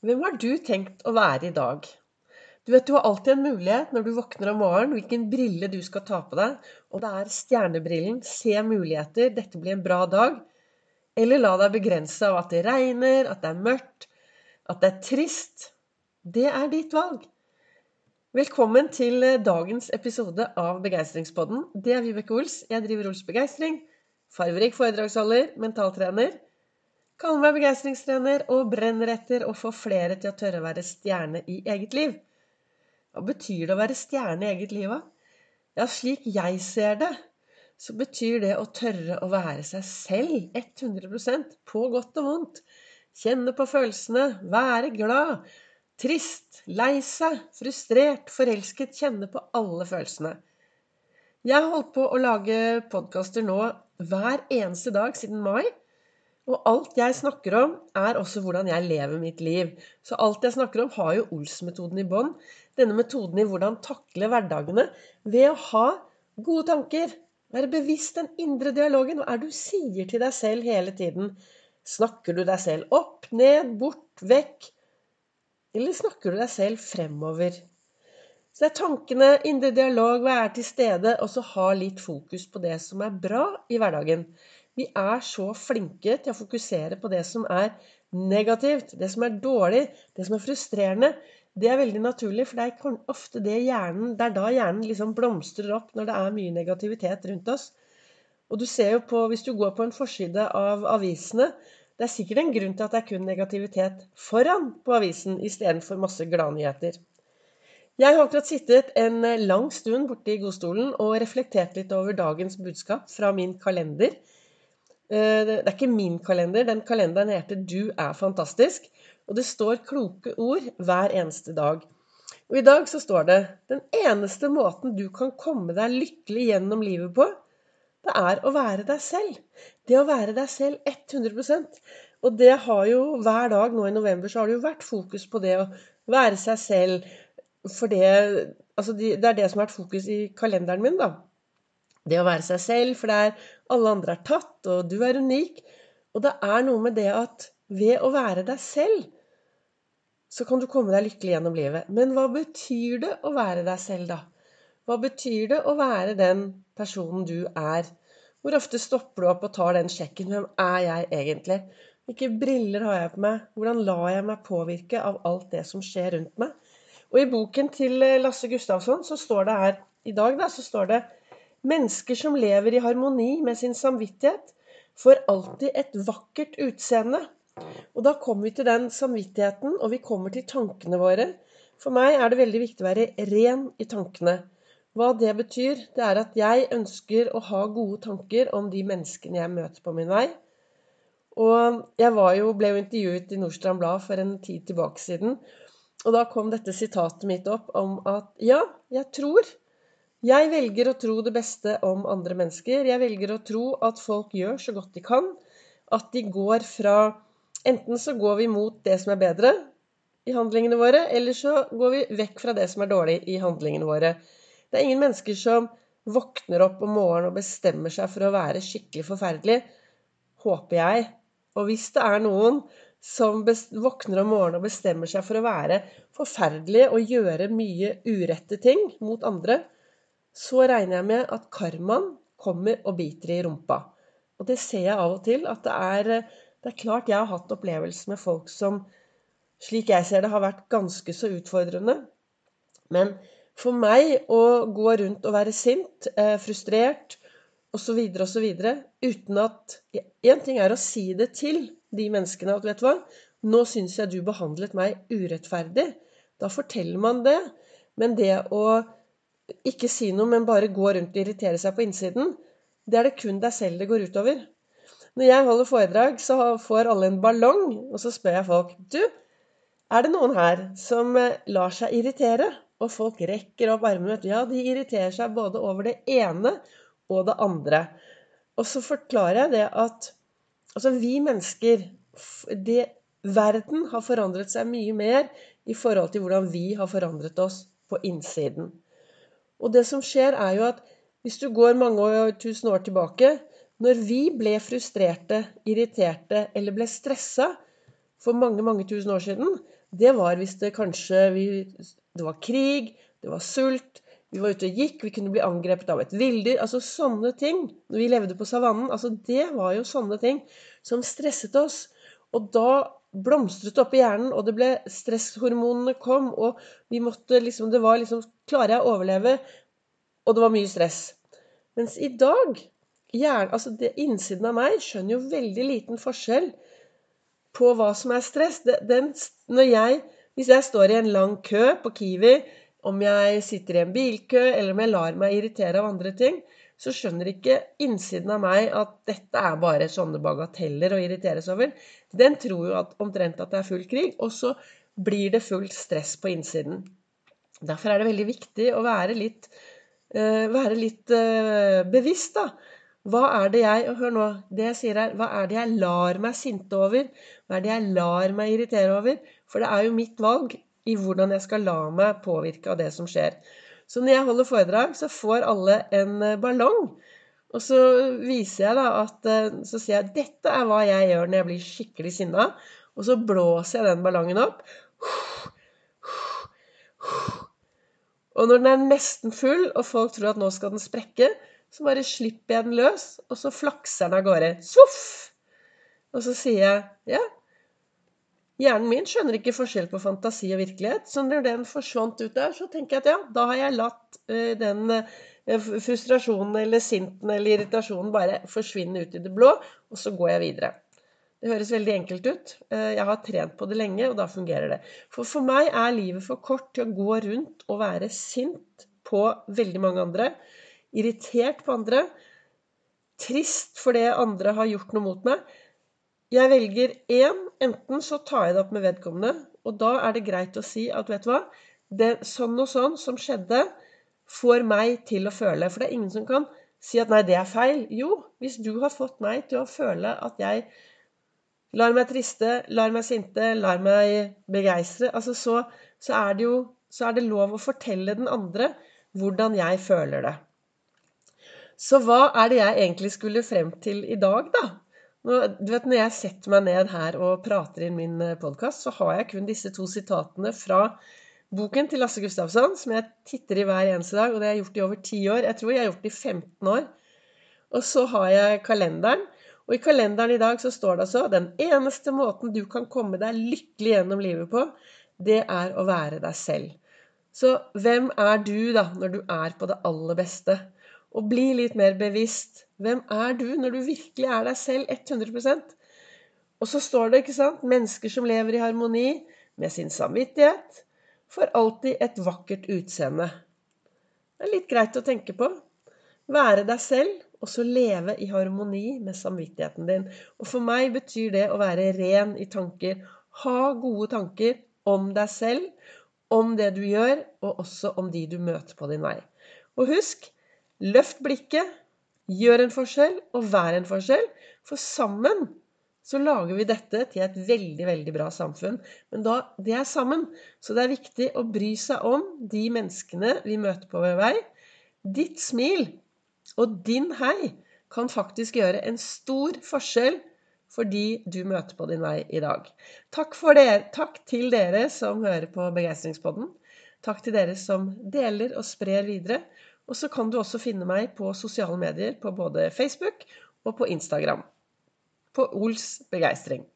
Hvem har du tenkt å være i dag? Du vet, du har alltid en mulighet når du våkner om morgenen, hvilken brille du skal ta på deg. Og det er stjernebrillen, se muligheter, dette blir en bra dag. Eller la deg begrense av at det regner, at det er mørkt, at det er trist. Det er ditt valg. Velkommen til dagens episode av Begeistringspodden. Det er Vibeke Ols. Jeg driver Ols Begeistring. Farverik foredragsholder, mentaltrener. Kaller meg begeistringstrener og brenner etter å få flere til å tørre å være stjerne i eget liv. Hva betyr det å være stjerne i eget liv, da? Ja, slik jeg ser det, så betyr det å tørre å være seg selv 100% på godt og vondt. Kjenne på følelsene, være glad, trist, lei seg, frustrert, forelsket. Kjenne på alle følelsene. Jeg har holdt på å lage podkaster nå hver eneste dag siden mai. Og alt jeg snakker om, er også hvordan jeg lever mitt liv. Så alt jeg snakker om, har jo Ols-metoden i bånn. Denne metoden i hvordan takle hverdagene ved å ha gode tanker. Være bevisst den indre dialogen. Hva er det du sier til deg selv hele tiden? Snakker du deg selv opp, ned, bort, vekk? Eller snakker du deg selv fremover? Så det er tankene, indre dialog, være til stede, og så ha litt fokus på det som er bra i hverdagen. Vi er så flinke til å fokusere på det som er negativt, det som er dårlig, det som er frustrerende. Det er veldig naturlig, for det er ofte det hjernen, det er da hjernen liksom blomstrer opp når det er mye negativitet rundt oss. Og du ser jo på, Hvis du går på en forside av avisene Det er sikkert en grunn til at det er kun negativitet foran på avisen istedenfor masse gladnyheter. Jeg har akkurat sittet en lang stund borte i godstolen og reflektert litt over dagens budskap fra min kalender. Eh, det er ikke min kalender. Den kalenderen heter 'Du er fantastisk'. Og det står kloke ord hver eneste dag. Og i dag så står det den eneste måten du kan komme deg lykkelig gjennom livet på, det er å være deg selv. Det å være deg selv 100% Og det har jo hver dag nå i november så har det jo vært fokus på det å være seg selv. For det, altså det er det som har vært fokus i kalenderen min, da. Det å være seg selv, for det er alle andre er tatt, og du er unik. Og det er noe med det at ved å være deg selv, så kan du komme deg lykkelig gjennom livet. Men hva betyr det å være deg selv, da? Hva betyr det å være den personen du er? Hvor ofte stopper du opp og tar den sjekken? Hvem er jeg egentlig? Hvilke briller har jeg på meg? Hvordan lar jeg meg påvirke av alt det som skjer rundt meg? Og i boken til Lasse Gustavsson så står det her i dag da, så står det Mennesker som lever i harmoni med sin samvittighet, får alltid et vakkert utseende. Og da kommer vi til den samvittigheten, og vi kommer til tankene våre. For meg er det veldig viktig å være ren i tankene. Hva det betyr, det er at jeg ønsker å ha gode tanker om de menneskene jeg møter på min vei. Og jeg jo, ble jo intervjuet i Nordstrand Blad for en tid tilbake siden. Og da kom dette sitatet mitt opp om at ja, jeg tror jeg velger å tro det beste om andre mennesker. Jeg velger å tro at folk gjør så godt de kan. At de går fra Enten så går vi mot det som er bedre i handlingene våre, eller så går vi vekk fra det som er dårlig i handlingene våre. Det er ingen mennesker som våkner opp om morgenen og bestemmer seg for å være skikkelig forferdelig. Håper jeg. Og hvis det er noen som våkner om morgenen og bestemmer seg for å være forferdelig og gjøre mye urette ting mot andre, så regner jeg med at karmaen kommer og biter i rumpa. Og det ser jeg av og til. At det er, det er klart jeg har hatt opplevelser med folk som, slik jeg ser det, har vært ganske så utfordrende. Men for meg å gå rundt og være sint, eh, frustrert osv. osv. uten at Én ting er å si det til de menneskene at vet du hva, nå syns jeg du behandlet meg urettferdig. Da forteller man det. Men det å ikke si noe, men bare gå rundt og irritere seg på innsiden, det er det kun deg selv det går utover. Når jeg holder foredrag, så får alle en ballong, og så spør jeg folk Du, er det noen her som eh, lar seg irritere? Og folk rekker opp armene. Ja, de irriterer seg både over det ene og det andre. Og så forklarer jeg det at altså vi mennesker det, Verden har forandret seg mye mer i forhold til hvordan vi har forandret oss på innsiden. Og det som skjer, er jo at hvis du går mange tusen år tilbake Når vi ble frustrerte, irriterte eller ble stressa for mange, mange tusen år siden, det var hvis det kanskje vi, Det var krig, det var sult, vi var ute og gikk, vi kunne bli angrepet av et villdyr. Altså sånne ting. Når vi levde på savannen. Altså det var jo sånne ting som stresset oss. Og da blomstret det opp i hjernen, og det ble stresshormonene kom, og vi måtte liksom Det var liksom Klarer jeg å overleve? Og det var mye stress. Mens i dag hjernen, altså det, Innsiden av meg skjønner jo veldig liten forskjell på hva som er stress. Den, når jeg, hvis jeg står i en lang kø på Kiwi, om jeg sitter i en bilkø, eller om jeg lar meg irritere av andre ting, så skjønner ikke innsiden av meg at dette er bare sånne bagateller å irriteres over. Den tror jo at, omtrent at det er full krig, og så blir det fullt stress på innsiden. Derfor er det veldig viktig å være litt, uh, være litt uh, bevisst, da. Hva er det jeg og Hør nå, det jeg sier her. Hva er det jeg lar meg sinte over? Hva er det jeg lar meg irritere over? For det er jo mitt valg i hvordan jeg skal la meg påvirke av det som skjer. Så når jeg holder foredrag, så får alle en eh, ballong. Og så viser jeg da at eh, Så sier jeg dette er hva jeg gjør når jeg blir skikkelig sinna. Og så blåser jeg den ballongen opp. Og når den er nesten full, og folk tror at nå skal den sprekke, så bare slipper jeg den løs, og så flakser den av gårde. Svoff! Og så sier jeg ja. Hjernen min skjønner ikke forskjell på fantasi og virkelighet. Så når den forsvant ut der, så tenker jeg at ja, da har jeg latt uh, den uh, frustrasjonen eller sinten eller irritasjonen bare forsvinne ut i det blå, og så går jeg videre. Det høres veldig enkelt ut. Uh, jeg har trent på det lenge, og da fungerer det. For for meg er livet for kort til å gå rundt og være sint på veldig mange andre irritert på andre, trist fordi andre har gjort noe mot meg. Jeg velger én. Enten så tar jeg det opp med vedkommende, og da er det greit å si at vet du hva, det sånn og sånn som skjedde, får meg til å føle. For det er ingen som kan si at nei, det er feil. Jo, hvis du har fått meg til å føle at jeg lar meg triste, lar meg sinte, lar meg begeistre, altså så, så er det jo så er det lov å fortelle den andre hvordan jeg føler det. Så hva er det jeg egentlig skulle frem til i dag, da? Du vet, Når jeg setter meg ned her og prater i min eh, podkast, så har jeg kun disse to sitatene fra boken til Lasse Gustavsson, som jeg titter i hver eneste dag, og det har jeg gjort i over ti år. Jeg tror jeg har gjort det i 15 år. Og så har jeg kalenderen. Og i kalenderen i dag så står det altså den eneste måten du kan komme deg lykkelig gjennom livet på, det er å være deg selv. Så hvem er du, da, når du er på det aller beste? og bli litt mer bevisst. Hvem er du når du virkelig er deg selv 100% Og så står det, ikke sant, mennesker som lever i harmoni med sin samvittighet, får alltid et vakkert utseende. Det er litt greit å tenke på. Være deg selv, og så leve i harmoni med samvittigheten din. Og for meg betyr det å være ren i tanker. Ha gode tanker om deg selv, om det du gjør, og også om de du møter på din vei. Og husk, Løft blikket, gjør en forskjell og vær en forskjell. For sammen så lager vi dette til et veldig, veldig bra samfunn. Men da, det er sammen. Så det er viktig å bry seg om de menneskene vi møter på vår vei. Ditt smil og din hei kan faktisk gjøre en stor forskjell for de du møter på din vei i dag. Takk, dere, takk til dere som hører på Begeistringspodden. Takk til dere som deler og sprer videre. Og så kan du også finne meg på sosiale medier på både Facebook og på Instagram. På Ols begeistring.